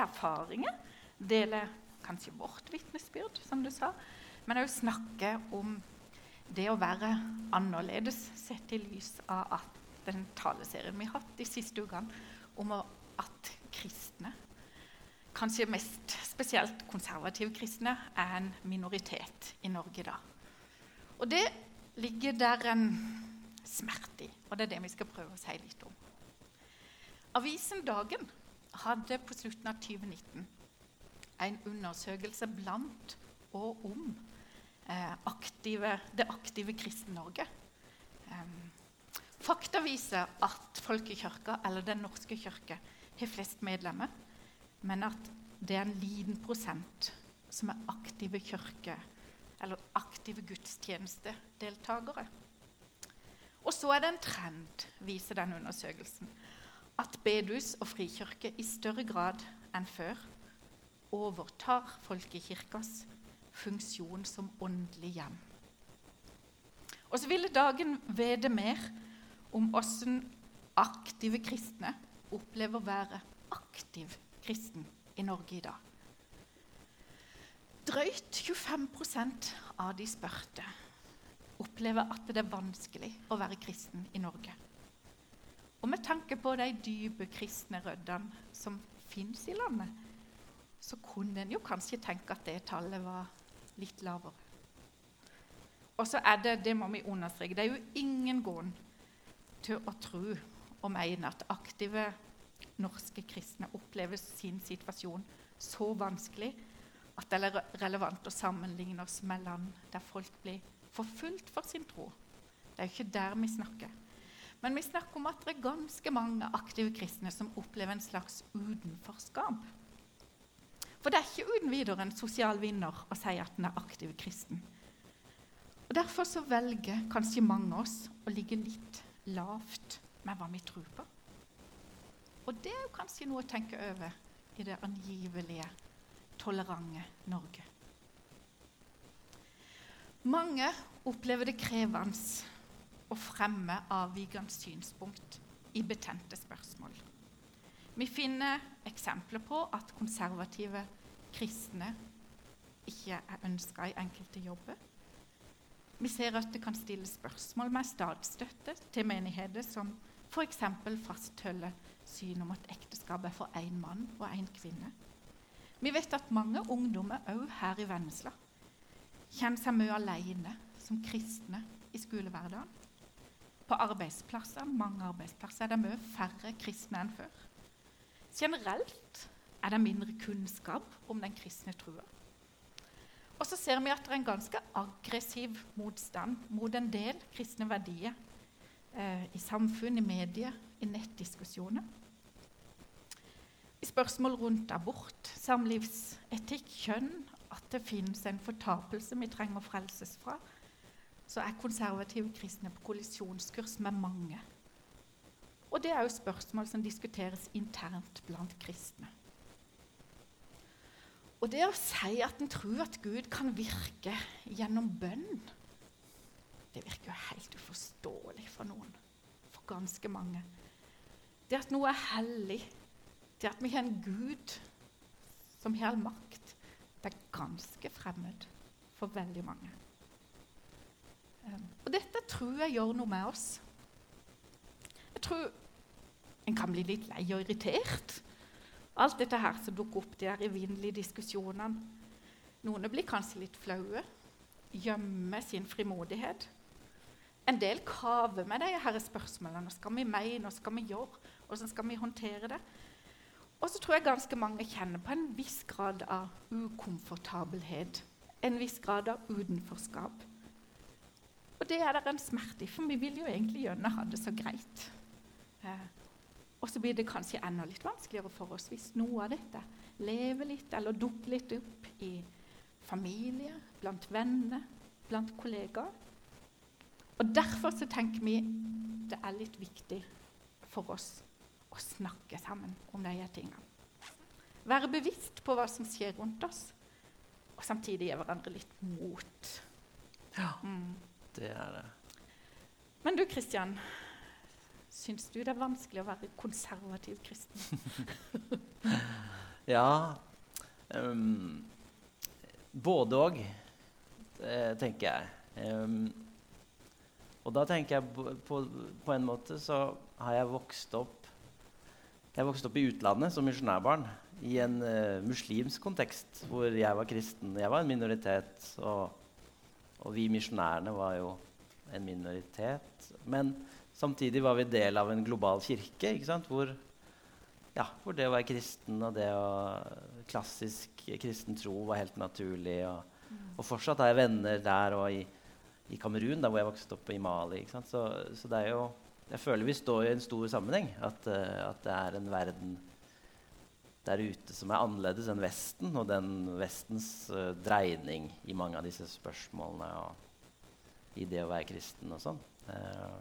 dele erfaringer, dele kanskje vårt vitnesbyrd, som du sa, men òg snakke om det å være annerledes, sett i lys av at den taleserien vi har hatt de siste ukene, om at kristne, kanskje mest spesielt konservative kristne, er en minoritet i Norge da. Og det ligger der en smerte i, og det er det vi skal prøve å si litt om. Avisen Dagen hadde på slutten av 2019 en undersøkelse blant og om eh, aktive, det aktive Kristen-Norge. Eh, fakta viser at folkekirka, eller Den norske kirke, har flest medlemmer, men at det er en liten prosent som er aktive kirke, eller aktive gudstjenestedeltakere. Og så er det en trend, viser den undersøkelsen, at bedehus og frikirke i større grad enn før overtar folkekirkas funksjon som åndelig hjem. Og så ville dagen vede mer om hvordan aktive kristne opplever å være aktiv kristen i Norge i dag. Drøyt 25% av de spurte opplever at det er vanskelig å være kristen i Norge. Og med tanke på de dype kristne røddene som fins i landet, så kunne en jo kanskje tenke at det tallet var litt lavere. Og så er det, det må vi understreke, det er jo ingen grunn til å tro og mene at aktive norske kristne opplever sin situasjon så vanskelig at det er relevant å sammenligne oss med land der folk blir forfulgt for sin tro. Det er jo ikke der vi snakker. Men vi snakker om at det er ganske mange aktive kristne som opplever en slags utenforskap. For det er ikke uten videre en sosial vinner å si at en er aktiv kristen. Og Derfor så velger kanskje mange av oss å ligge litt lavt med hva vi tror på. Og det er jo kanskje noe å tenke over i det angivelige, tolerante Norge. Mange opplever det krevende å fremme avvikende synspunkt i betente spørsmål. Vi finner eksempler på at konservative kristne ikke er ønska i enkelte jobber. Vi ser at det kan stilles spørsmål med statsstøtte til menigheter som f.eks. fastholder syn om at ekteskap er for én mann og én kvinne. Vi vet at mange ungdommer òg her i Vennesla kjenner seg mye alene som kristne i skolehverdagen. På arbeidsplasser, mange arbeidsplasser er det mye færre kristne enn før. Generelt er det mindre kunnskap om den kristne trua. Og så ser vi at det er en ganske aggressiv motstand mot en del kristne verdier eh, i samfunn, i medier, i nettdiskusjoner. I spørsmål rundt abort, samlivsetikk, kjønn, at det finnes en fortapelse vi trenger å frelses fra, så er konservative kristne på kollisjonskurs med mange. Og det er jo spørsmål som diskuteres internt blant kristne. Og det å si at en tror at Gud kan virke gjennom bønn, det virker jo helt uforståelig for noen. For ganske mange. Det at noe er hellig, det at vi har en Gud som har all makt, det er ganske fremmed for veldig mange. Og dette tror jeg gjør noe med oss. Jeg tror en kan bli litt lei og irritert. Alt dette her som dukker opp, de der evinnelige diskusjonene. Noen blir kanskje litt flaue, gjemmer sin frimodighet. En del kaver med her spørsmålene. Hva skal vi mene, hva skal vi gjøre, hvordan skal vi håndtere det? Og så tror jeg ganske mange kjenner på en viss grad av ukomfortabelhet. En viss grad av utenforskap. Og det er det en smerte i, for vi vil jo egentlig gjerne ha det så greit. Eh, og så blir det kanskje enda litt vanskeligere for oss hvis noe av dette lever litt eller dukker litt opp i familie, blant venner, blant kollegaer. Og Derfor så tenker vi det er litt viktig for oss å snakke sammen om disse tingene. Være bevisst på hva som skjer rundt oss, og samtidig gi hverandre litt mot. Ja. Mm. Det er det. Men du Kristian, syns du det er vanskelig å være konservativ kristen? Ja um, Både òg, tenker jeg. Um, og da tenker jeg på, på, på en måte så har jeg vokst opp Jeg vokste opp i utlandet som misjonærbarn i en uh, muslimsk kontekst hvor jeg var kristen. Jeg var en minoritet, og, og vi misjonærene var jo en minoritet. Men samtidig var vi del av en global kirke hvor, ja, hvor, det å være kristen og det å klassisk kristen tro var helt naturlig. Og, og fortsatt har jeg venner der og i, i Kamerun, hvor jeg vokste opp, i Mali. Så, så, det er jo Jeg føler vi står i en stor sammenheng. At, uh, at det er en verden der ute som er annerledes enn Vesten, og den Vestens uh, dreining i mange av disse spørsmålene og i det å være kristen og sånn. Uh,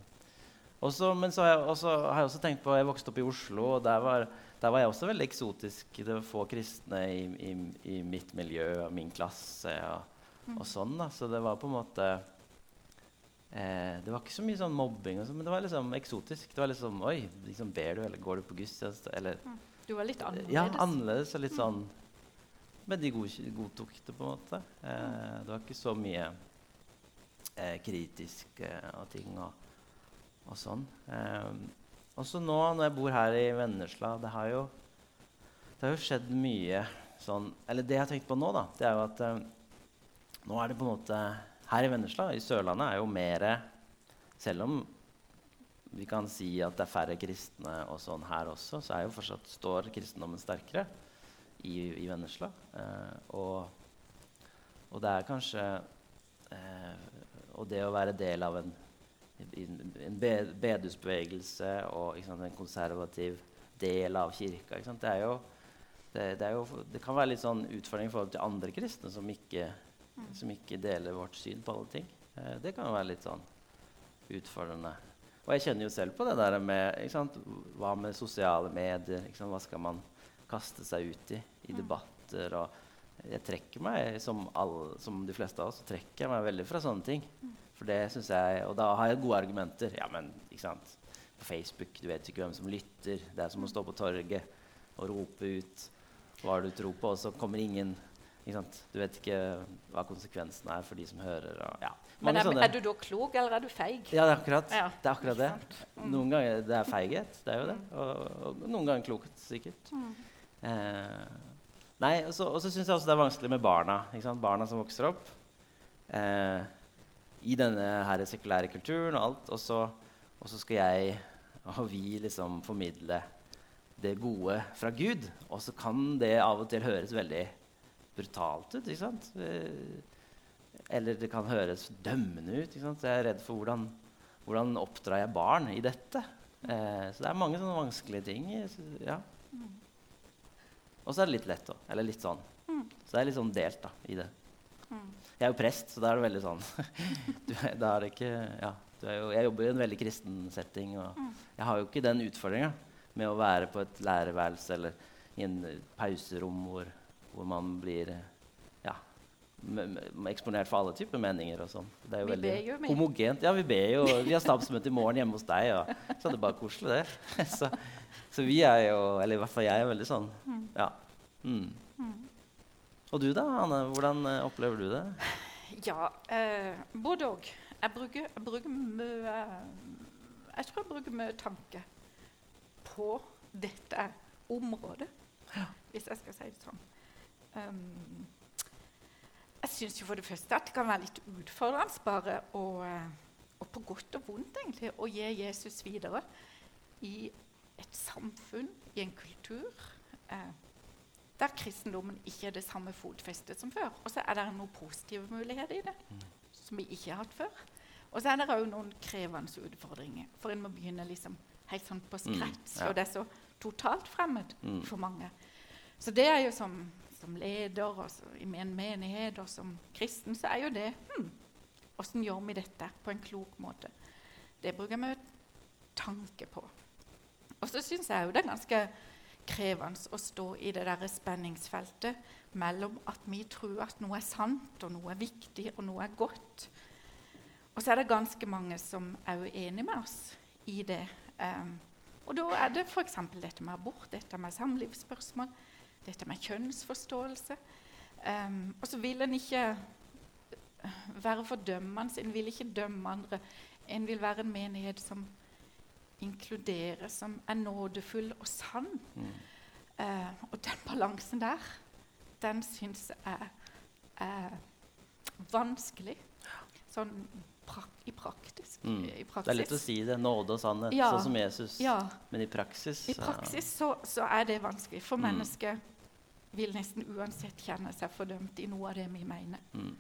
også, men så har jeg, også, har jeg, også, tenkt på Jeg vokste opp i Oslo, og der var, der var jeg også veldig eksotisk. Det var få kristne i, i, i mitt miljø og min klasse og, mm. og, sånn. da. Så det var på en måte eh, Det var ikke så mye sånn mobbing, så, men det var liksom eksotisk. Det var liksom Oi, liksom ber du, eller går du på gudstjeneste? Eller mm. Du var litt annerledes? Ja, annerledes og litt sånn Men de godtok det, på en måte. Eh, det var ikke så mye eh, kritisk eh, og ting og, og sånn. Eh, også nå når jeg bor her i Vennesla, det har jo, det har jo skjedd mye sånn Eller det jeg har tenkt på nå, da, det er jo at eh, nå er det på en måte Her i Vennesla, i Sørlandet, er jo mer Selv om vi kan si at det er færre kristne og sånn her også, så er jo fortsatt, står kristendommen sterkere i, i Vennesla. Eh, og, og, det er kanskje eh, Og det å være del av en, en bedehusbevegelse og sant, en konservativ del av kirka det, jo, det, det, jo, det, kan være litt sånn utfordring i forhold til andre kristne som ikke, som ikke deler vårt syn på alle ting. Eh, det kan jo være litt sånn utfordrende. Og jeg kjenner jo selv på det der med Hva med sosiale medier? Hva skal man kaste seg ut i i mm. debatter? Og jeg trekker meg, som, alle, som de fleste av oss, trekker jeg meg veldig fra sånne ting. Mm. For det synes jeg, Og da har jeg gode argumenter. Ja, men ikke sant? På Facebook du vet ikke hvem som lytter. Det er som å stå på torget og rope ut hva du tror på, og så kommer ingen du vet ikke hva konsekvensen er for de som hører. Og, ja. Men er, er, du da klok, eller er du feig? Ja, det er akkurat ja. det. Er akkurat det. Mm. Noen ganger det er feighet, det er jo det. Mm. Og, og noen ganger klokt, sikkert. Mm. Eh, nei, Og så syns jeg også det er vanskelig med barna. Barna som vokser opp eh, i denne her sekulære kulturen og alt. Og så, og så skal jeg og vi liksom formidle det gode fra Gud. Og så kan det av og til høres veldig brutalt ut. ikke sant? Eh, eller det kan høres dømmende ut. Så jeg er redd for hvordan, hvordan oppdrar jeg barn i dette. Eh, så det er mange sånne vanskelige ting. Ja. Og så er det litt lett òg. Eller litt sånn. Så det er litt sånn delt da, i det. Jeg er jo prest, så da er det veldig sånn du, da er det ikke, ja, jo, Jeg jobber i en veldig kristen setting, og jeg har jo ikke den utfordringa med å være på et lærerværelse eller i en pauserom hvor, hvor man blir eksponert for alle typer meninger. og sånn. Det er jo vi veldig jo, homogent. Ja, vi ber jo. Vi har stabsmøte i morgen hjemme hos deg. Og, så er det bare koselig, det. så, så, vi er jo Eller i hvert fall jeg er veldig sånn. Mm. Ja. Mm. mm. Og du da, Anne? Hvordan uh, opplever du det? Ja, eh, både òg. Jeg bruker, jeg bruker mye Jeg tror jeg bruker mye tanke på dette området, ja. hvis jeg skal si det sånn. Um, jeg syns for det første at det kan være litt utfordrende bare å, eh, og på godt og vondt egentlig, å gi Jesus videre i et samfunn, i en kultur, eh, der kristendommen ikke er det samme fotfestet som før. Og så er det noen positive muligheter i det som vi ikke har hatt før. Og så er det òg noen krevende utfordringer, for en må begynne liksom helt sånn på scratch. Mm, ja. Og det er så totalt fremmed mm. for mange. Så det er jo som som leder og i en menighet og som kristen, så er jo det hmm, Hvordan gjør vi dette på en klok måte? Det bruker vi tanke på. Og så syns jeg jo det er ganske krevende å stå i det der spenningsfeltet mellom at vi tror at noe er sant, og noe er viktig, og noe er godt. Og så er det ganske mange som er uenige med oss i det. Um, og da er det f.eks. dette med abort, dette med samlivsspørsmål dette med kjønnsforståelse. Um, og så vil en ikke være fordømmende, en vil ikke dømme andre. En vil være en menighet som inkluderer, som er nådefull og sann. Mm. Uh, og den balansen der, den syns jeg er vanskelig. Sånn prak i, praktisk, Mm. i praksis. Det er lett å si det. Nåde og sannhet, Ja. sånn som Jesus. Ja, Men i praksis I praksis så, så er det vanskelig, for Mm. mennesket vil nesten uansett kjenne seg fordømt i noe av det vi mener. Mm.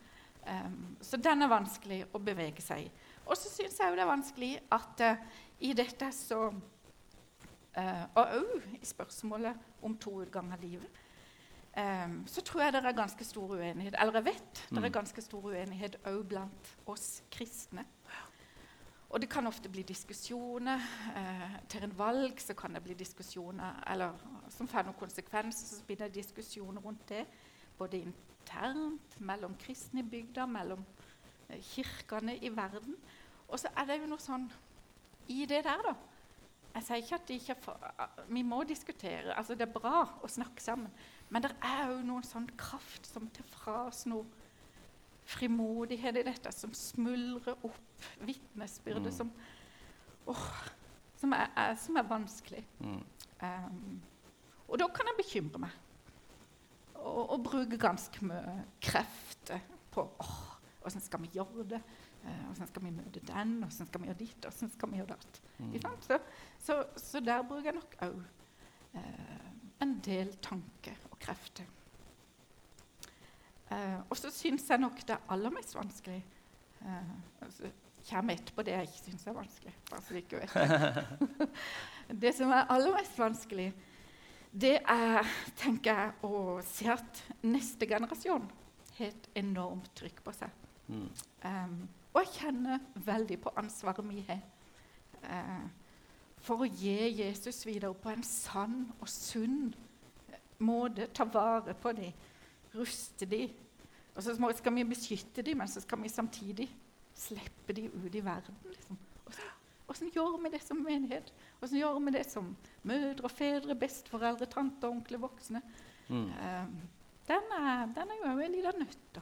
Um, så den er vanskelig å bevege seg i. Og så syns jeg jo det er vanskelig at uh, i dette så uh, Og òg i spørsmålet om to utganger av livet, um, så tror jeg det er ganske stor uenighet. Eller jeg vet det er Mm. ganske stor uenighet òg blant oss kristne. Og det kan ofte bli diskusjoner. Eh, til en valg så kan det bli diskusjoner eller som får noen konsekvenser, så blir det diskusjoner rundt det. Både internt, mellom kristne i bygda, mellom eh, kirkene i verden. Og så er det jo noe sånn i det der, da. Jeg sier ikke at ikke for, Vi må diskutere. altså Det er bra å snakke sammen. Men det er òg noen sånn kraft som tar fra oss noe frimodighet i dette, som smuldrer opp vitnesbyrdet Mm. som, oh, som, er, er, som er vanskelig. Mm. Um, og da kan jeg bekymre meg. Og, og bruke ganske mye krefter på åh, hvordan skal vi gjøre det? Åssen Hvordan skal vi møte den? Hvordan skal vi gjøre ditt? Åssen skal vi gjøre datt? Mm. Så, så, så der bruker jeg nok òg eh, en del tanke og krefter. Eh, og så syns jeg nok det aller mest vanskelig eh, altså, kommer etterpå det jeg ikke syns er vanskelig. bare så ikke vet det. det som er aller mest vanskelig, det er tenker jeg, å se at neste generasjon har et enormt trykk på seg. Mm. Um, og jeg kjenner veldig på ansvaret vi har eh, for å gi Jesus videre på en sann og sunn måte. Ta vare på dem, ruste dem. Og så skal vi beskytte dem, men så skal vi samtidig slippe dem ut i verden. Liksom. Hvordan gjør vi det som menighet? Hvordan gjør vi det som mødre og fedre, besteforeldre, tanter, onkler, voksne? Mm. Um, den, er, den er jo en liten nøtt, da.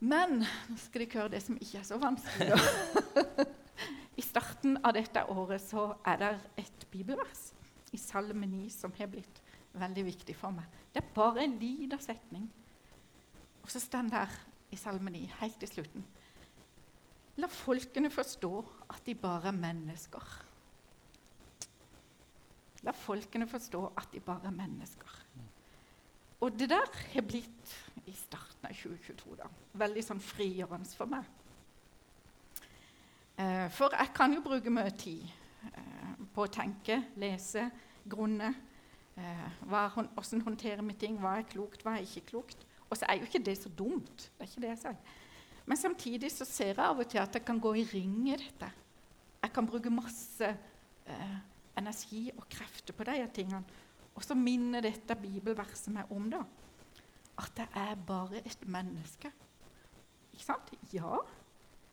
Men nå skal dere høre det som ikke er så vanskelig. I starten av dette året så er det et bibelvers i Salme 9 som har blitt veldig viktig for meg. Det er bare en liten setning. Og så står den der i Salme 9, helt til slutten La folkene forstå at de bare er mennesker. La folkene forstå at de bare er mennesker. Og det der har blitt i starten av 2022 da, veldig sånn frigjørende for meg. Eh, for jeg kan jo bruke mye tid eh, på å tenke, lese, grunne. Eh, hva, hvordan håndterer vi ting? Hva er klokt, hva er ikke klokt? Og så er jo ikke det så dumt. det er ikke det jeg sier. Men samtidig så ser jeg av og til at jeg kan gå i ring i dette. Jeg kan bruke masse eh, energi og krefter på de tingene. Og så minner dette bibelverset meg om da, at jeg er bare et menneske. Ikke sant? Ja,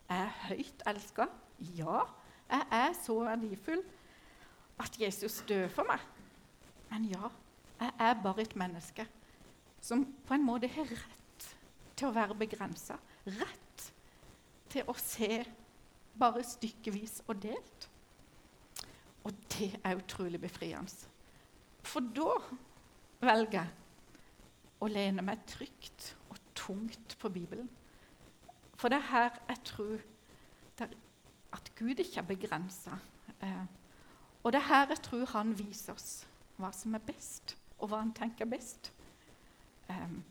jeg er høyt elska. Ja, jeg er så verdifull at Jesus dør for meg. Men ja, jeg er bare et menneske som på en måte har rett til å være begrensa. Rett til å se bare stykkevis og delt. Og det er utrolig befriende. For da velger jeg å lene meg trygt og tungt på Bibelen. For det er her jeg tror at Gud ikke er begrensa. Eh, og det er her jeg tror han viser oss hva som er best, og hva han tenker best. Um,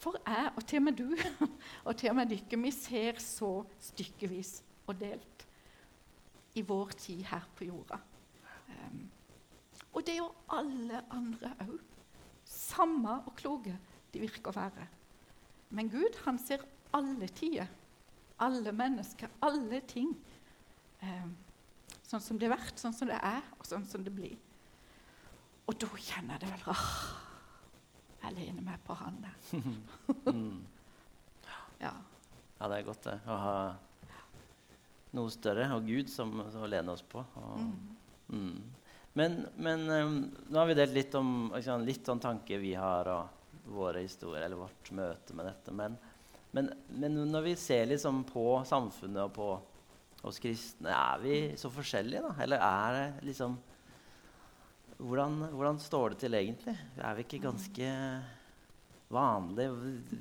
for jeg, og til og med du, og til og med dere, vi ser så stykkevis og delt i vår tid her på jorda. Um, og det gjør alle andre òg. Samme og kloke de virker å være. Men Gud han ser alle tider, alle mennesker, alle ting. Um, sånn som det har vært, sånn som det er, og sånn som det blir. Da kjenner jeg det vel åh, Jeg lener meg på han der. Mm. Ja. Ja, det er godt det. Å ha noe større og Gud som, som å lene oss på. Og, Mm. mm. Men, men um, nå har vi delt litt om liksom, litt sånn tanker vi har, og våre historier, eller vårt møte med dette. Men, men, men når vi ser liksom på samfunnet og på oss kristne, er vi så forskjellige, da? Eller er det liksom hvordan, hvordan står det til egentlig? Er vi ikke ganske vanlige,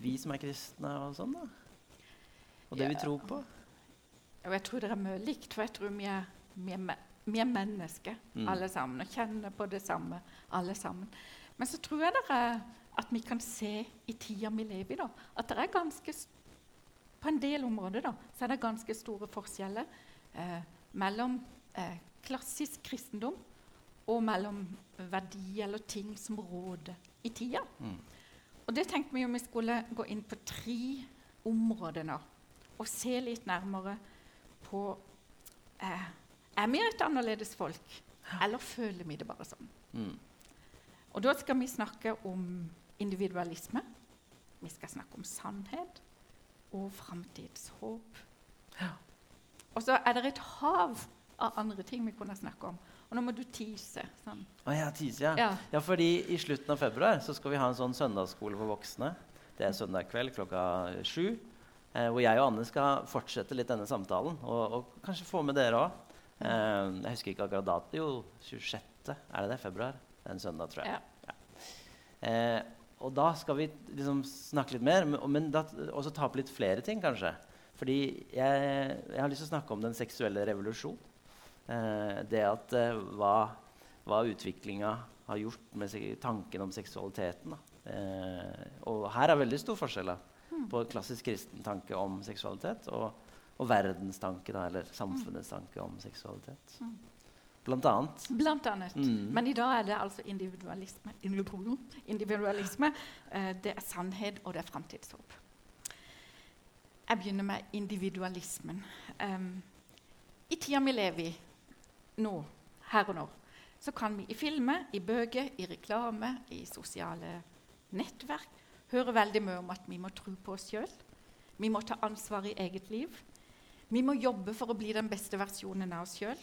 vi som er kristne og sånn, da? Og det Ja. vi tror på? Og jeg tror det er mye likt, for jeg tror vi er, vi er, vi er mennesker Mm. alle sammen og kjenner på det samme alle sammen. Men så tror jeg det er at vi kan se i tida vi lever i, da, at det er ganske På en del områder da, så er det ganske store forskjeller eh, mellom eh, klassisk kristendom og mellom verdi eller ting som råder i tida. Mm. Og det tenkte vi om vi skulle gå inn på tre områder nå. Og se litt nærmere på eh, Er vi et annerledes folk, eller føler vi det bare sånn? Mm. Og da skal vi snakke om individualisme. Vi skal snakke om sannhet og framtidshåp. Og så er det et hav av andre ting vi kunne snakke om. Og nå må du tease. Sånn. Å ja, tease, ja. Ja. ja, fordi i slutten av februar så skal vi ha en sånn søndagsskole for voksne. Det er søndag kveld klokka sju. Eh, hvor jeg og Anne skal fortsette litt denne samtalen. Og, og kanskje få med dere òg. Eh, jeg husker ikke akkurat dato. Jo, 26. Er det det? Februar? Det er en søndag, tror jeg. Ja. Eh, og da skal vi liksom snakke litt mer, men, da, også ta opp litt flere ting, kanskje. Fordi jeg, jeg har lyst til å snakke om den seksuelle revolusjon. Eh, det at eh, hva, hva utviklinga har gjort med tanken om seksualiteten. Eh, og her er veldig stor forskjell på klassisk kristen tanke om seksualitet og, og verdens tanke, da, eller samfunnets tanke om seksualitet. Blant annet. Blant annet. Mm. Men i dag er det altså individualisme. individualisme det er sannhet, og det er framtidshåp. Jeg begynner med individualismen. Um, I tida vi lever i nå, her og nå, så kan vi i filmer, i bøker, i reklame, i sosiale nettverk høre veldig mye om at vi må tro på oss sjøl. Vi må ta ansvar i eget liv. Vi må jobbe for å bli den beste versjonen av oss sjøl.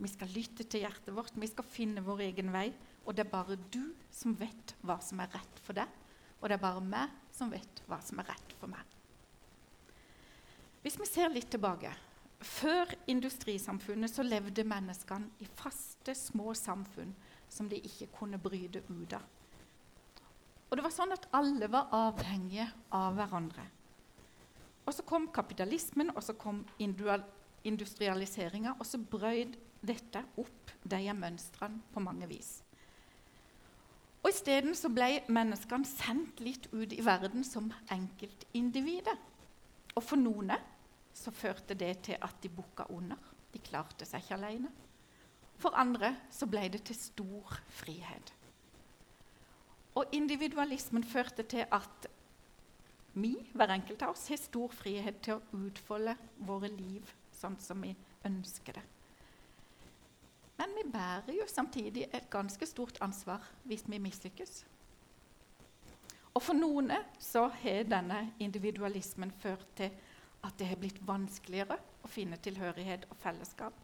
Vi skal lytte til hjertet vårt, vi skal finne vår egen vei. Og det er bare du som vet hva som er rett for deg, og det er bare meg som vet hva som er rett for meg. Hvis vi ser litt tilbake Før industrisamfunnet så levde menneskene i faste, små samfunn som de ikke kunne bryte ut av. Og det var sånn at alle var avhengige av hverandre. Og så kom kapitalismen, og så kom industrialiseringa, og så brøyd dette opp de mønstrene på mange vis. Og Isteden ble menneskene sendt litt ut i verden som enkeltindivider. Og for noen så førte det til at de bukka under. De klarte seg ikke alene. For andre så ble det til stor frihet. Og individualismen førte til at vi, hver enkelt av oss, har stor frihet til å utfolde våre liv sånn som vi ønsker det. Men vi bærer jo samtidig et ganske stort ansvar hvis vi mislykkes. Og for noen så har denne individualismen ført til at det har blitt vanskeligere å finne tilhørighet og fellesskap.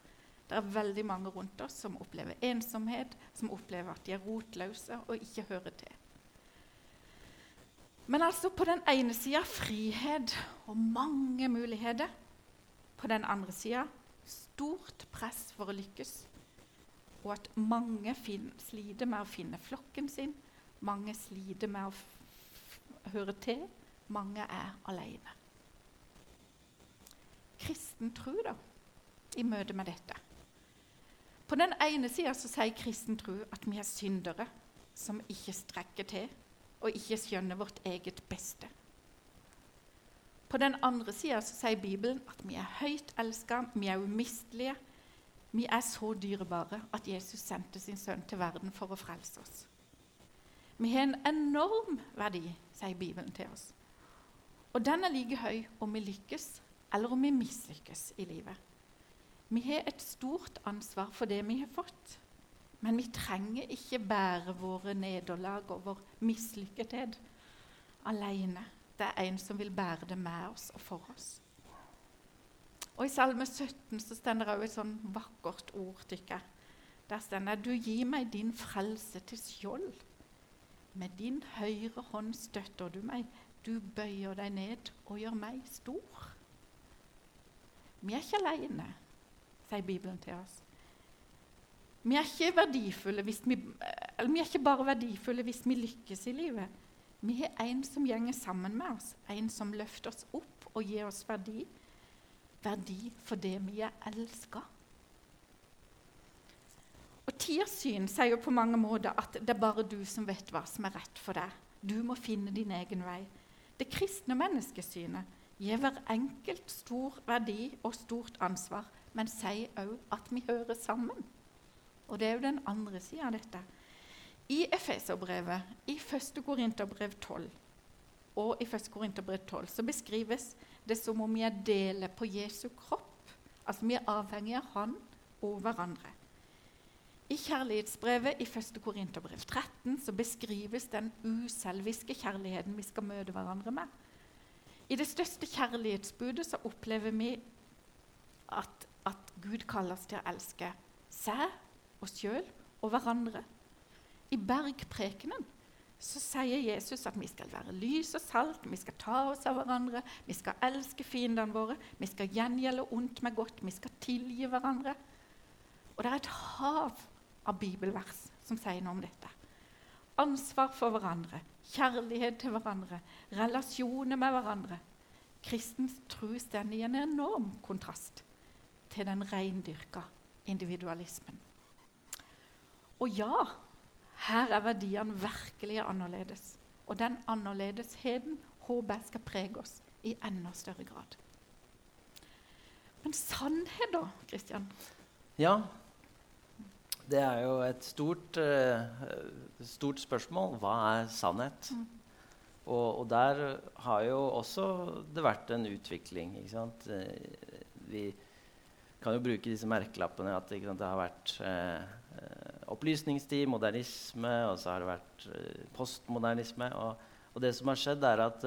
Det er veldig mange rundt oss som opplever ensomhet, som opplever at de er rotløse og ikke hører til. Men altså på den ene sida frihet og mange muligheter. På den andre sida stort press for å lykkes. Og at mange sliter med å finne flokken sin. Mange sliter med å høre til. Mange er alene. Kristen tro, da, i møte med dette. På den ene sida sier kristen tro at vi er syndere som ikke strekker til og ikke skjønner vårt eget beste. På den andre sida sier Bibelen at vi er høyt elska, vi er umistelige. Vi er så dyrebare at Jesus sendte sin sønn til verden for å frelse oss. Vi har en enorm verdi, sier Bibelen til oss. Og den er like høy om vi lykkes eller om vi mislykkes i livet. Vi har et stort ansvar for det vi har fått. Men vi trenger ikke bære våre nederlag og vår mislykkethet alene. Det er en som vil bære det med oss og for oss. Og I Salme 17 så står det også et sånn vakkert ord jeg, Der står det du gir meg din frelse til skjold. Med din høyre hånd støtter du meg. Du bøyer deg ned og gjør meg stor. Vi er ikke alene, sier Bibelen til oss. Vi er ikke, vi, vi er ikke bare verdifulle hvis vi lykkes i livet. Vi har en som gjenger sammen med oss, en som løfter oss opp og gir oss verdi. Verdi fordi vi er elska. Og Tiersyn sier jo på mange måter at det er bare du som vet hva som er rett for deg. Du må finne din egen vei. Det kristne menneskesynet gir hver enkelt stor verdi og stort ansvar, men sier òg at vi hører sammen. Og det er jo den andre sida av dette. I Efeserbrevet, i 1. Korinterbrev 12 og i 1. Korinterbrev 12 så beskrives det som om vi er deler på Jesu kropp. Altså vi er avhengige av Han og hverandre. I kjærlighetsbrevet i 1. Korinterbrev 13 så beskrives den uselviske kjærligheten vi skal møte hverandre med. I det største kjærlighetsbudet så opplever vi at, at Gud kaller oss til å elske seg, oss sjøl og hverandre. I bergprekenen så sier Jesus at vi skal være lys og salt, vi skal ta oss av hverandre, vi skal elske fiendene våre, vi skal gjengjelde ondt med godt, vi skal tilgi hverandre. Og det er et hav av bibelvers som sier noe om dette. Ansvar for hverandre, kjærlighet til hverandre, relasjoner med hverandre. Kristens tro står i en enorm kontrast til den reindyrka individualismen. Og ja, her er verdiene virkelig annerledes. Og den annerledesheten håper jeg skal prege oss i enda større grad. Men sannhet, da, Kristian? Ja, det er jo et stort, uh, stort spørsmål. Hva er sannhet? Mm. Og, og, der har jo også det vært en utvikling. Uh, vi kan jo bruke disse merkelappene at det har vært uh, opplysningstid, modernisme, og så har det vært postmodernisme. Og, og, det som har skjedd, er at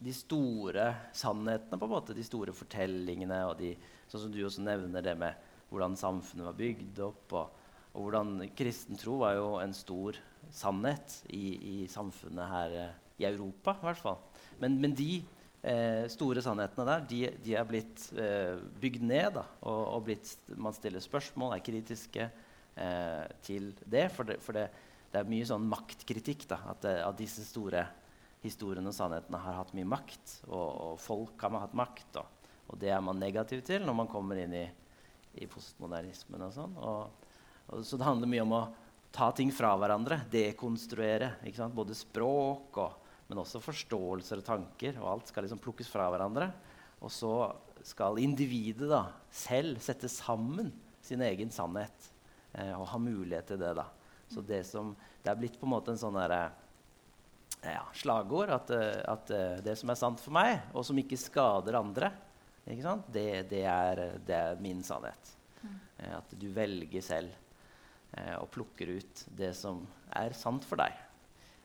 de store sannhetene, på en måte, de store fortellingene, og de, sånn som du også nevner det med hvordan samfunnet var bygd opp, og, og hvordan kristen tro var jo en stor sannhet i, i samfunnet her eh, i Europa, i hvert fall. Men, men de eh, store sannhetene der de, de er blitt eh, bygd ned. Da, og, og blitt, man stiller spørsmål, er kritiske eh, til det. For, det. for det, det, er mye sånn maktkritikk. Da, at, eh, at, disse store historiene og sannhetene har hatt mye makt. Og, og folk har hatt makt. Og, og, det er man negativ til når man kommer inn i, i postmodernismen. og sånn. Og, så det handler mye om å ta ting fra hverandre, dekonstruere. Både språk, og, men også forståelser og tanker. og Alt skal liksom plukkes fra hverandre. Og så skal individet da, selv sette sammen sin egen sannhet eh, og ha mulighet til det. da. Så det, som, det er blitt på en måte en sånn derre ja, slagord at, eh, at, eh, det som er sant for meg, og som ikke skader andre, ikke det, det, er, det, er, min sannhet. Mm. At du velger selv eh, og plukker ut det som er sant for deg.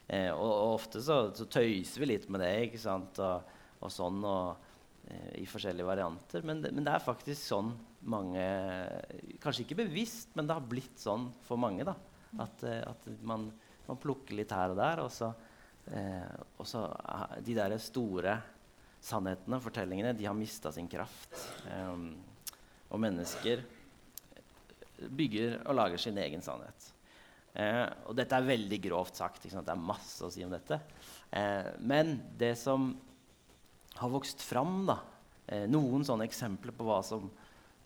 Eh, og, og, ofte så, så, tøyser vi litt med det ikke sant? Og, og sånn og, eh, i forskjellige varianter. Men det, men det, er faktisk sånn mange Kanskje ikke bevisst, men det har blitt sånn for mange. da, At, eh, at man, man, plukker litt her og der. Og så, eh, og så De der store sannhetene, fortellingene, de har mista sin kraft. Um, og mennesker bygger og lager sin egen sannhet. Eh, og dette er veldig grovt sagt. Det er masse å si om dette. Eh, men det som har vokst fram, da, eh, noen sånne eksempler på hva som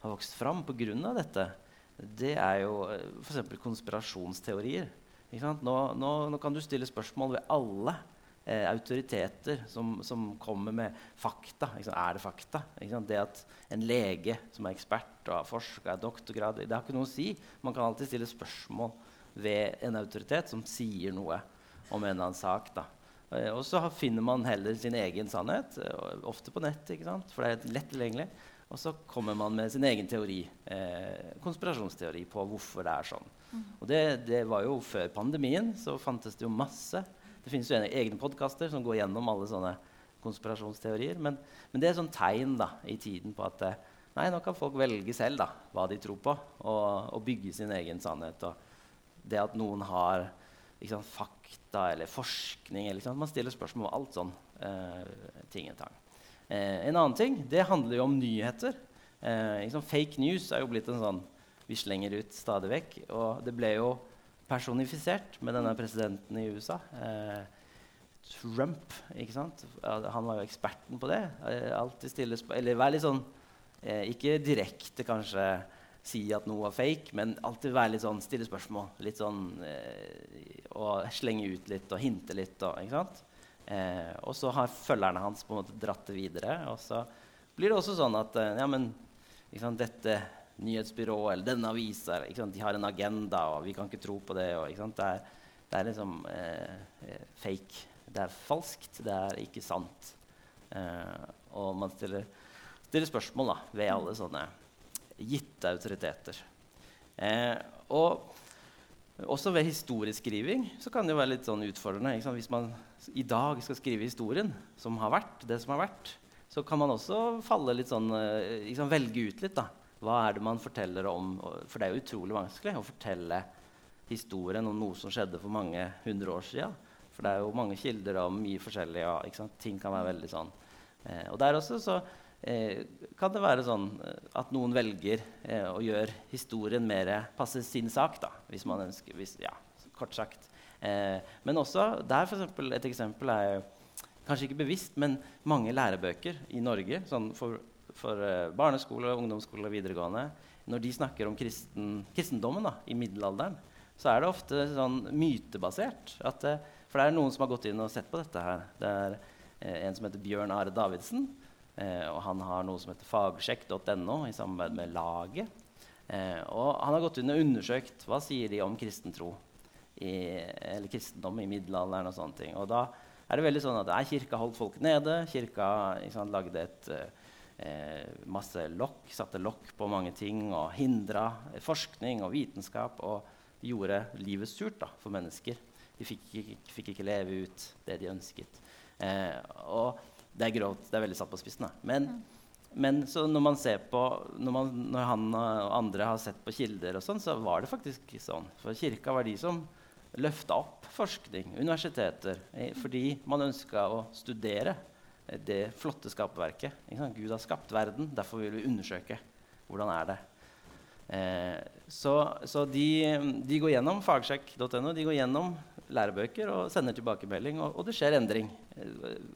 har vokst fram pga. dette, det er jo eh, f.eks. konspirasjonsteorier. Nå, nå, nå, kan du stille spørsmål ved alle eh, autoriteter som, som, kommer med fakta. Er det fakta? Det at en lege som er ekspert og har forska, doktorgrad Det har ikke noe å si. Man kan alltid stille spørsmål ved en autoritet som sier noe om en eller annen sak. Da. Eh, og så finner man heller sin egen sannhet, eh, ofte på nett, for det er lett tilgjengelig. Og så kommer man med sin egen teori, eh, konspirasjonsteori på hvorfor det er sånn. Mm. Og det, det, var jo Før pandemien så fantes det jo masse det finnes jo egne podkaster som går gjennom alle sånne konspirasjonsteorier. Men, men, det er sånn tegn da, i tiden på at eh, Nei, nå kan folk velge selv da, hva de tror på, og, og bygge sin egen sannhet. Og det at noen har sant, fakta eller forskning eller, sant, Man stiller spørsmål om alt sånn. Eh, ting. Eh, en annen ting det handler jo om nyheter. Eh, liksom, fake news er jo blitt en sånn vi slenger ut stadig vekk. Og det ble jo personifisert med denne presidenten i USA. Eh, Trump. ikke sant? Han var jo eksperten på det. Eh, alltid stille Eller vær litt sånn eh, Ikke direkte kanskje si at noe var fake, men alltid være litt sånn stille spørsmål. Litt sånn Og slenge ut litt og hinte litt. Og, ikke sant? Og så har følgerne hans på en måte dratt det videre. Og så blir det også sånn at ja, men, dette nyhetsbyrået eller denne avisa de har en agenda, og vi kan ikke tro på det. Og, det, er, det, er, liksom eh, fake. Det er falskt. Det er ikke sant. Eh, og man stiller, stiller spørsmål da, ved alle sånne gitte autoriteter. Eh, og også ved historieskriving så kan det jo være litt sånn utfordrende. Hvis man i dag skal skrive historien som har vært, det som har vært, så kan man også falle litt sånn, liksom velge ut litt. da. Hva er det man forteller om? For det er jo utrolig vanskelig å fortelle historien om noe som skjedde for mange hundre år siden. For det er jo mange kilder om mye forskjellig. Ja, Ting kan være veldig sånn. Eh, og der også så eh, kan det være sånn eh, at noen velger eh, å gjøre historien mer passe sin sak, da, hvis man ønsker. Hvis, ja, kort sagt. Eh, men også der for eksempel, et eksempel er kanskje ikke bevisst, men mange lærebøker i Norge sånn for for uh, barneskole, ungdomsskole og videregående Når de snakker om kristen, kristendommen da, i middelalderen, så er det ofte sånn mytebasert. At, uh, for det er noen som har gått inn og sett på dette her. Det er uh, en som heter Bjørn Are Davidsen. og han har noe som heter fagsjekk.no i samarbeid med Laget. og han har gått inn og undersøkt hva sier de om kristen tro i, eller kristendom i middelalderen. Og sånne ting. Og da er det veldig sånn at nei, Kirka holdt folk nede. Kirka sant, lagde et eh, masse lokk, satte lokk på mange ting og hindra forskning og vitenskap og gjorde livet surt da, for mennesker. De fikk, fikk, ikke leve ut det de ønsket. Eh, og det er grovt. Det er veldig satt på spissen. Da. Men, mm. men når man ser på når, man, når, han og andre har sett på kilder, og sånn, så var det faktisk sånn. For kirka var de som løfta opp forskning, universiteter, eh, fordi man ønska å studere det flotte skaperverket. Gud har skapt verden, derfor vil vi undersøke hvordan er det eh, Så, så de, de, går gjennom fagsjekk.no, de går gjennom lærebøker og sender tilbakemelding, og, og, det skjer endring.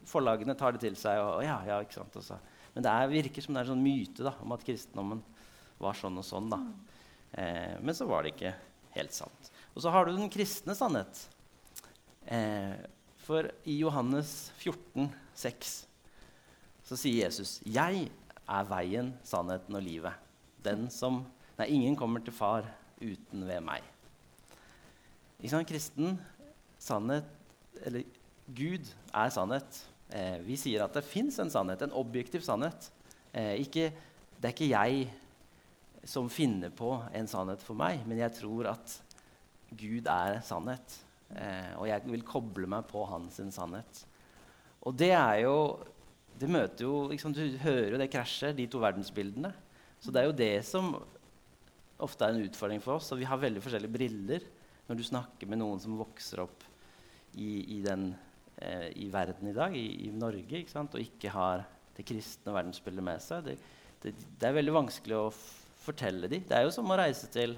Forlagene tar det til seg. Og, og ja, ja, ikke sant, også. Men det er, virker som det er en sånn myte da, om at kristendommen var sånn og sånn. da. Eh, men så var det ikke helt sant. Og så har du den kristne sannhet. Eh, for i Johannes 14, 6, så sier Jesus, 'Jeg er veien, sannheten og livet.' Den som Nei, ingen kommer til far uten ved meg. Ikke sant? Kristen sannhet Eller Gud er sannhet. Eh, vi sier at det fins en sannhet, en objektiv sannhet. Eh, ikke, det er ikke jeg som finner på en sannhet for meg, men jeg tror at Gud er sannhet. Eh, og jeg vil koble meg på hans sannhet. Og det er jo det møter jo, liksom, Du hører jo det krasjer, de to verdensbildene. Så det er jo det som ofte er en utfordring for oss. Og vi har veldig forskjellige briller når du snakker med noen som vokser opp i, i, den, eh, i verden i dag, i, i Norge, ikke sant? og ikke har det kristne verdensbildet med seg. Det, det, det er veldig vanskelig å fortelle dem. Det er jo som å reise til,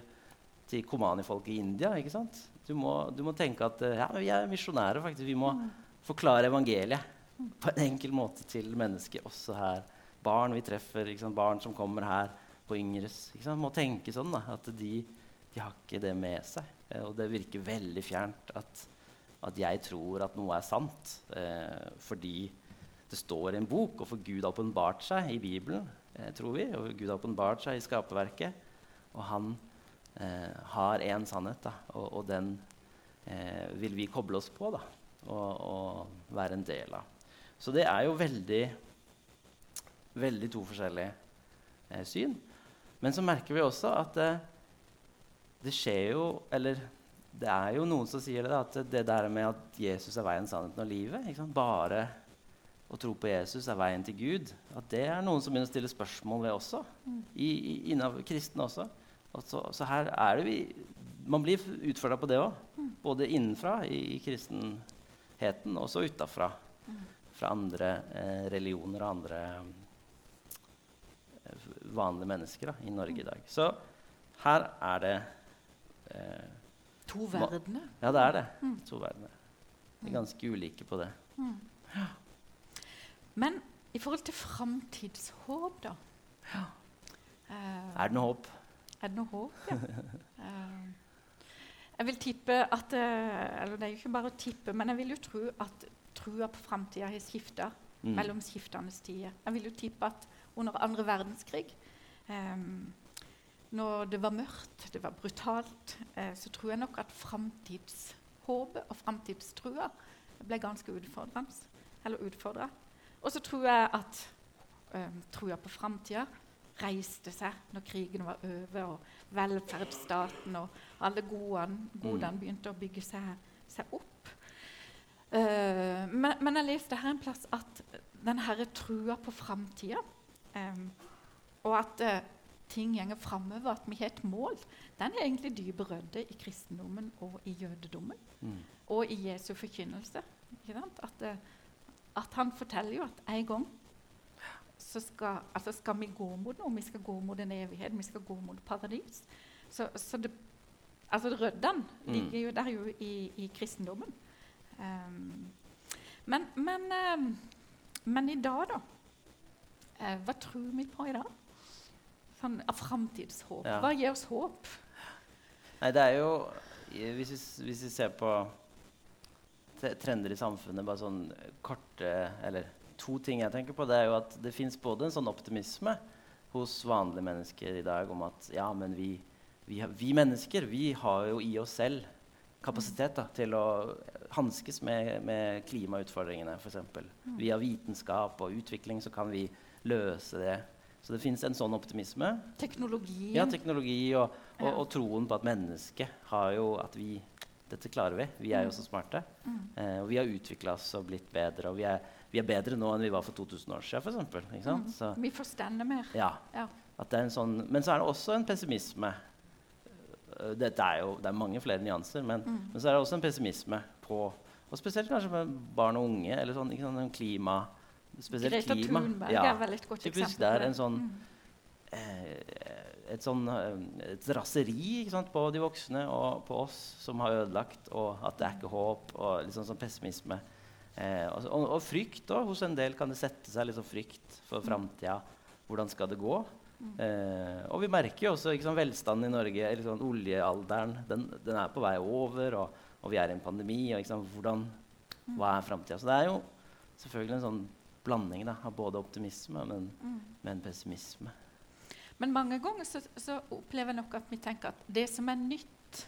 til Komani-folket i India. ikke sant? Du må, du må tenke at ja, vi er misjonærer. faktisk. Vi må mm. forklare evangeliet på en enkel måte til mennesker også her. Barn vi treffer, barn som kommer her på Yngres. Må tenke sånn da, at de, de, har ikke det med seg. Eh, og det virker veldig fjernt at, at jeg tror at noe er sant eh, fordi det står i en bok, og for Gud har åpenbart seg i Bibelen, eh, tror vi. Og Gud har åpenbart seg i skaperverket. Og han eh, har én sannhet, da, og, og den eh, vil vi koble oss på da, og, og, være en del av. Så det er jo veldig, veldig to forskjellige eh, syn. Men så merker vi også at eh, det skjer jo Eller det er jo noen som sier det, at det der med at Jesus er veien, sannheten og livet Bare å tro på Jesus er veien til Gud, at det er noen som begynner å stille spørsmål ved også. I, i, Innav kristne også. Så, så, her er det vi Man blir utfordra på det òg. Både innenfra i, i kristenheten, og så utafra. Fra andre eh, religioner og andre eh, vanlige mennesker da, i Norge i dag. Så her er det eh, To verdener. Ja, det er det. To verdener. Vi er ganske ulike på det. Men i forhold til framtidshåp, da eh, Er det noe håp? Er det noe håp, ja? uh, jeg vil tippe at eh, Eller det er jo ikke bare å tippe, men jeg vil jo tro at trua på framtida har skifta Mm. mellom skiftende tider. Jeg vil jo tippe at under andre verdenskrig, um, når det var mørkt, det var brutalt, eh, så tror jeg nok at framtidshåpet og framtidstrua ble ganske utfordrende. Eller utfordra. Og så tror jeg at eh, trua på framtida reiste seg når krigen var over, og velferdsstaten og alle godene, godene begynte å bygge seg, seg opp. Eh, men, men jeg leste her en plass at den herre trua på framtida, um, og at uh, ting går framover, at vi har et mål, den er egentlig dype rødde i kristendommen og i jødedommen. Mm. Og i Jesu forkynnelse. At, uh, at han forteller jo at en gang så skal, altså skal vi gå mot noe. Vi skal gå mot en evighet, vi skal gå mot paradis. Så, så det, altså røddene Mm. ligger jo der jo i, i kristendommen. Ehm, men, men, ehm, men i dag, da? Eh, hva tror vi på i dag? Sånn av framtidshåp. Ja. Hva gir oss håp? Nei, det er jo Hvis vi, hvis vi ser på trender i samfunnet, bare sånn korte Eller to ting jeg tenker på, det er jo at det fins både en sånn optimisme hos vanlige mennesker i dag om at ja, men vi, vi, vi mennesker vi har jo i oss selv kapasitet da, til å hanskes med, med klimautfordringene, f.eks. Via vitenskap og utvikling så kan vi løse det. Så det fins en sånn optimisme. Teknologi. Ja, teknologi og, og, og troen på at mennesket har jo At vi Dette klarer vi. Vi er jo så smarte. Mm. Eh, og vi har utvikla oss og blitt bedre. Og vi er, vi er bedre nå enn vi var for 2000 år siden, f.eks. Så, Vi forstår mer. ja, Ja. at det en sånn, men så er det også en pessimisme. Eh, Dette er jo, det er mange flere nyanser, men, Mm. men så er det også en pessimisme på Og spesielt kanskje med barn og unge. eller sånn, ikke sånn klima, Spesielt Greta klima. Thunberg Ja. er vel et godt Typisk eksempel. det er en sånn Mm. eh, et sånn eh, et raseri sant, på de voksne og på oss som har ødelagt, og at det er ikke håp, og litt sånn, sånn pessimisme. Eh, og, og, og frykt òg. Hos en del kan det sette seg litt sånn frykt for framtida. Hvordan skal det gå? Eh, og vi merker jo også sant, velstanden i Norge. Eller sånn, oljealderen den, den er på vei over, og, og vi er i en pandemi. Og, sant, hvordan, hva er framtida? Så det er jo selvfølgelig en sånn blanding da, av både optimisme men, Mm. men pessimisme. Men mange ganger så, så opplever jeg nok at vi tenker at det som er nytt,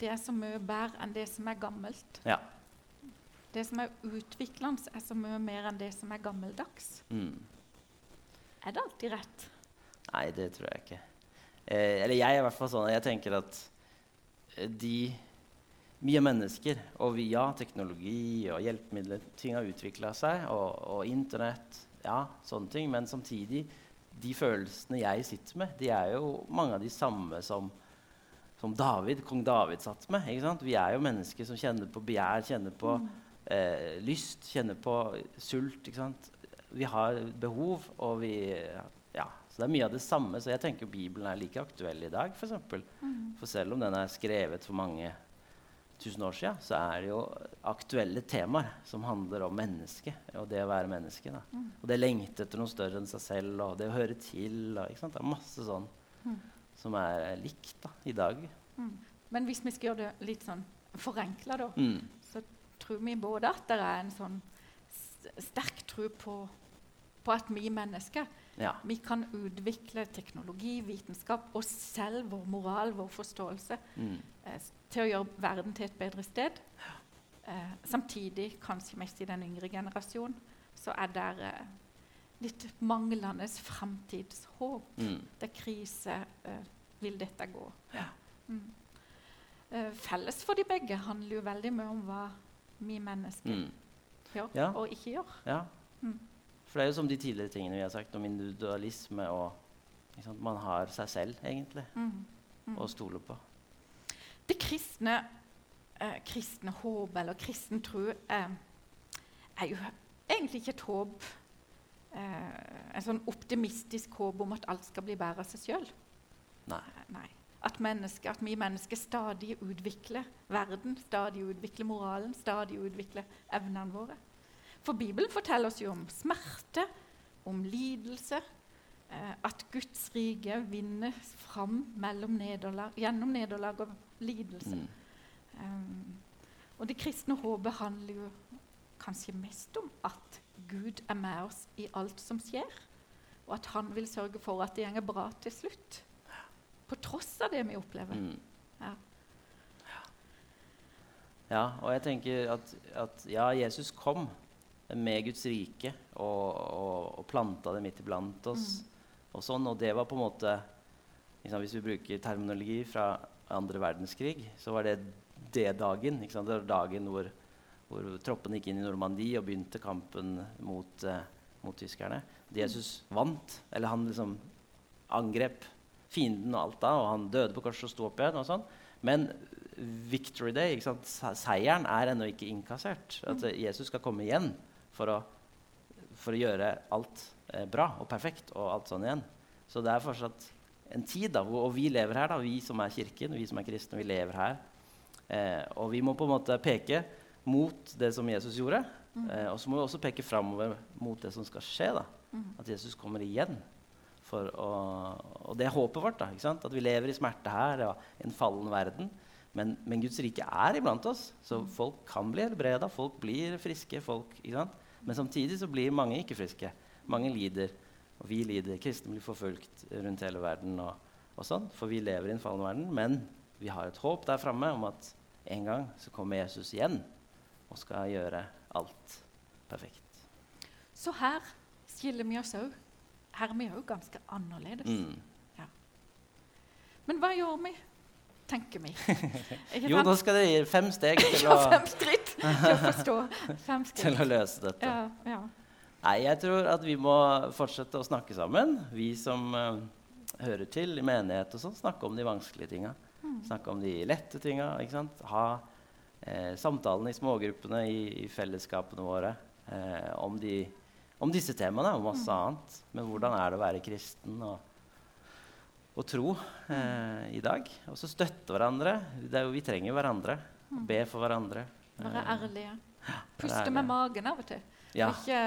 det er så mye bedre enn det som er gammelt. Ja. Det som er utviklende, er så mye mer enn det som er gammeldags. Mm. Er det alltid rett? Nei, det tror jeg ikke. Eh, eller jeg er i hvert fall sånn. Jeg tenker at eh, de mye mennesker, og via teknologi og hjelpemidler Ting har utvikla seg, og, og Internett, ja, sånne ting. Men samtidig, de følelsene jeg sitter med, de er jo mange av de samme som, som David, kong David satt med. ikke sant? Vi er jo mennesker som kjenner på begjær, kjenner på eh, lyst, kjenner på sult. Vi har behov, og vi Ja, så det er mye av det samme. Så jeg tenker Bibelen er like aktuell i dag, f.eks. For, eksempel. for selv om den er skrevet for mange tusen år siden, så er det jo aktuelle temaer som handler om mennesket og det å være menneske. Da. Og det lengte etter noe større enn seg selv, og det å høre til. Og, ikke sant? Det er masse sånn som er likt da, i dag. Mm. Men hvis vi skal gjøre det litt sånn forenkla, da, Mm. så tror vi både at det er en sånn sterk tro på, på at vi mennesker Ja. vi kan utvikle teknologi, vitenskap og selv vår moral, vår forståelse, Mm. eh, til å gjøre verden til et bedre sted. Eh, samtidig, kanskje mest i den yngre generasjonen, så er det eh, litt manglende framtidshåp. Mm. Det er krise. eh, vil dette gå? Mm. Eh, felles for de begge handler jo veldig mye om hva vi mennesker Mm. Gjøre Ja. og ikke gjøre. Ja. Mm. For det er jo som de tidligere tingene vi har sagt om individualisme og? Man har seg selv, egentlig, Mm. Mm. å stole på. Det kristne, eh, kristne håp eller kristen tro eh, er jo egentlig ikke et håp eh, En sånn optimistisk håp om at alt skal bli bedre av seg sjøl. Nei. Nei. At, menneske, at vi mennesker stadig utvikler verden, stadig utvikler moralen, stadig utvikler evnene våre. For Bibelen forteller oss jo om smerte, om lidelse, eh, at Guds rike vinner fram nederlag, gjennom nederlag og lidelse. Mm. Um, og det kristne håpet handler jo kanskje mest om at Gud er med oss i alt som skjer, og at han vil sørge for at det går bra til slutt. På tross av det vi opplever. Mm. Ja. Ja, og jeg tenker at, at ja, Jesus kom med Guds rike og, og, og planta det midt iblant oss. Og sånn, og det var på en måte liksom, Hvis vi bruker terminologi fra andre verdenskrig, så var det det dagen. Det var dagen hvor, hvor troppene gikk inn i Normandie og begynte kampen mot, uh, mot tyskerne. Jesus vant, eller han liksom angrep fienden og alt da, og han døde på korset og sto opp igjen. og sånn. Men victory day, ikke sant? Seieren er ennå ikke innkassert. At eh, Jesus skal komme igjen for å, for å gjøre alt eh, bra og perfekt og alt sånn igjen. Så det er fortsatt en tid, da, hvor, og vi lever her, da, vi som er kirken, vi som er kristne, vi lever her. Eh, og vi må på en måte peke mot det som Jesus gjorde. Eh, og så må vi også peke framover mot det som skal skje. da. At Jesus kommer igjen. Å, og det er håpet vårt. da? At vi lever i smerte her og i en fallen verden. Men, men Guds rike er iblant oss, så folk kan bli helbreda. Folk blir friske. folk? Men samtidig så blir mange ikke friske. Mange lider. Og vi lider. Kristne blir forfulgt rundt hele verden. Og, og sånn, For vi lever i en fallen verden. Men vi har et håp der framme om at en gang så kommer Jesus igjen og skal gjøre alt perfekt. Så her skiller vi oss òg. Her er vi òg ganske annerledes. Mm. Men hva gjør vi, tenker vi? Jo, da skal det gi fem steg til å, fem skritt til å forstå. Fem til å løse dette. Ja, ja. Nei, jeg tror at vi må fortsette å snakke sammen. Vi som uh, hører til i menighet og sånn, snakke om de vanskelige tinga. Snakke om de lette tinga. ikke sant? Ha eh, samtalene i smågruppene i, i fellesskapene våre eh, om, de, om disse temaene og masse annet. Men hvordan er det å være kristen og, og tro eh, i dag? Og så støtte hverandre. Det er jo, vi trenger hverandre. Be for hverandre. Være Eh, ærlige. Puste ærlige. med magen av og til. Ja. Og ikke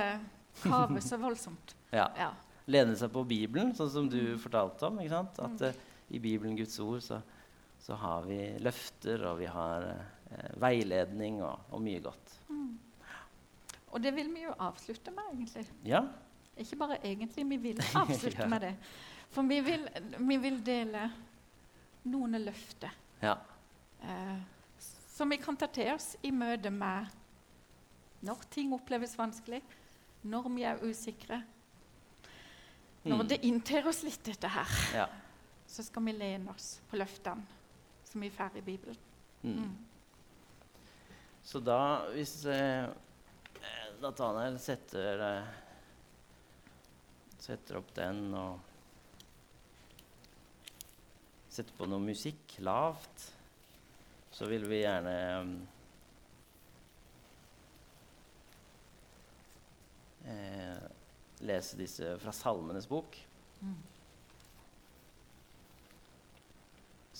kave så voldsomt. ja. Ja. lene seg på Bibelen, sånn som du fortalte om. At eh, i Bibelen, Guds ord, så, så har vi løfter, og vi har eh, veiledning og, og mye godt. Og det vil vi jo avslutte med, egentlig. Ja? Ikke bare egentlig, vi vil avslutte Ja. med det. For vi vil, vi vil dele noen løfter Ja. eh, som vi kan ta til oss i møte med når ting oppleves vanskelig, når vi er usikre. Når Mm. det inntar oss litt, dette her, ja. så skal vi lene oss på løftene som vi får i Bibelen. Mm. Mm. Så da, hvis eh, Nathanael setter eh, Setter opp den og Setter på noe musikk lavt, så vil vi gjerne eh, lese disse fra Salmenes bok. Mm.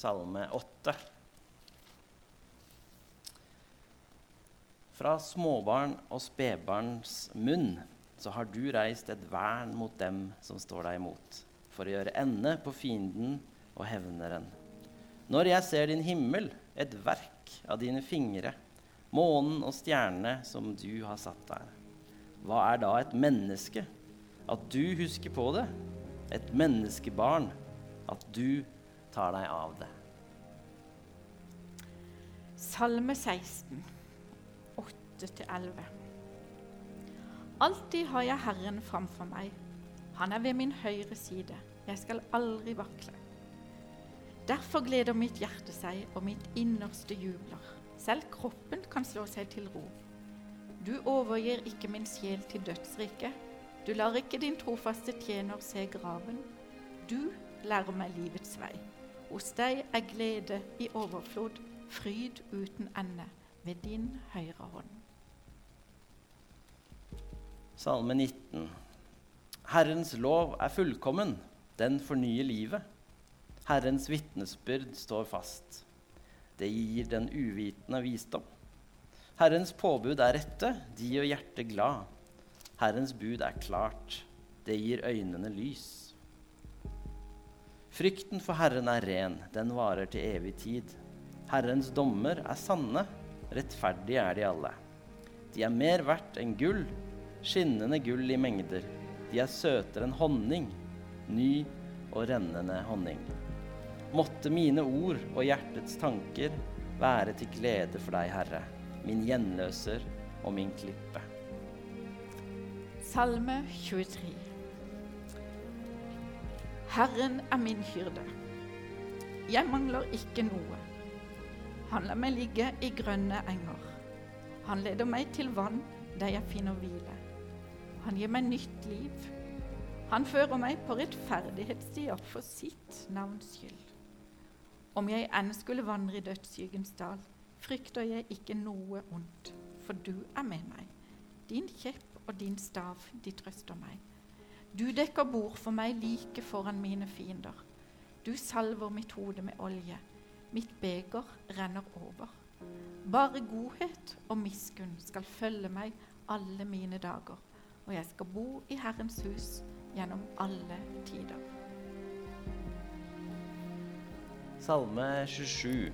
Salme 8. Fra småbarn og spedbarns munn så har du reist et vern mot dem som står deg imot, for å gjøre ende på fienden og hevneren. Når jeg ser din himmel, et verk av dine fingre, månen og stjernene som du har satt der, hva er da et menneske? At du husker på det? Et menneskebarn? At du tar deg av det? Salme 16, 8-11. Alltid har jeg Herren framfor meg. Han er ved min høyre side. Jeg skal aldri vakle. Derfor gleder mitt hjerte seg, og mitt innerste jubler. Selv kroppen kan slå seg til ro. Du overgir ikke min sjel til dødsriket. Du lar ikke din trofaste tjener se graven. Du lærer meg livets vei. Hos deg er glede i overflod, fryd uten ende, ved din høyre hånd. Salme 19. Herrens lov er fullkommen, den fornyer livet. Herrens vitnesbyrd står fast. Det gir den uvitende visdom. Herrens påbud er rette, de gjør hjertet glad. Herrens bud er klart, det gir øynene lys. Frykten for Herren er ren, den varer til evig tid. Herrens dommer er sanne, rettferdige er de alle. De er mer verdt enn gull, skinnende gull i mengder. De er søtere enn honning, ny og rennende honning. Måtte mine ord og hjertets tanker være til glede for deg, Herre, min gjenløser og min klippe. Salme 23. Herren er min hyrde. Jeg mangler ikke noe. Han lar meg ligge i grønne enger. Han leder meg til vann der jeg finner hvile. Han gir meg nytt liv. Han fører meg på rettferdighetsstier for sitt navns skyld. Om jeg enn skulle vandre i dødsskyggens dal, frykter jeg ikke noe ondt, for du er med meg. Din kjepp og din stav, de trøster meg. Du dekker bord for meg like foran mine fiender. Du salver mitt hode med olje. Mitt beger renner over. Bare godhet og miskunn skal følge meg alle mine dager, og jeg skal bo i Herrens hus gjennom alle tider. Salme 27.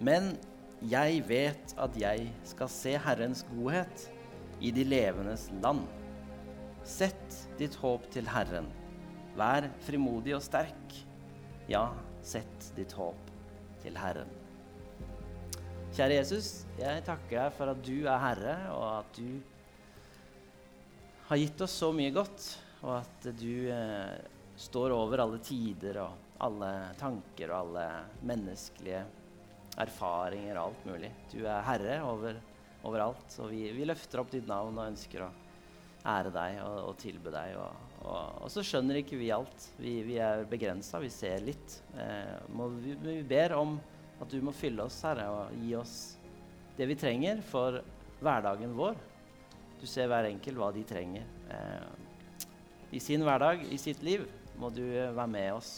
Men jeg vet at jeg skal se Herrens godhet i de levendes land. Sett ditt håp til Herren. Vær frimodig og sterk. Ja, sett ditt håp til Herren. Kjære Jesus, jeg takker deg for at du er Herre, og at du har gitt oss så mye godt, og at du eh, står over alle tider og alle tanker og alle menneskelige erfaringer og alt mulig. Du er Herre over, overalt, og vi, vi løfter opp ditt navn og ønsker å ære deg og, og tilbe deg. Og, og, og, så skjønner ikke vi alt. Vi, vi er begrensa, vi ser litt. Eh, må, vi, vi, ber om at du må fylle oss, Herre, og gi oss det vi trenger for hverdagen vår. Du ser hver enkelt hva de trenger. Eh, I sin hverdag, i sitt liv, må du være med oss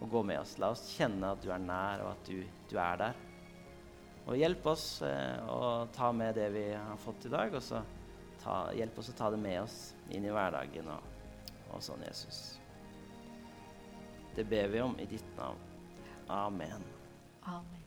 og gå med oss. La oss kjenne at du er nær, og at du, du er der. Og hjelp oss eh, å ta med det vi har fått i dag, og så ta, hjelp oss å ta det med oss inn i hverdagen og, og sånn, Jesus. Det ber vi om i ditt navn. Amen. Amen.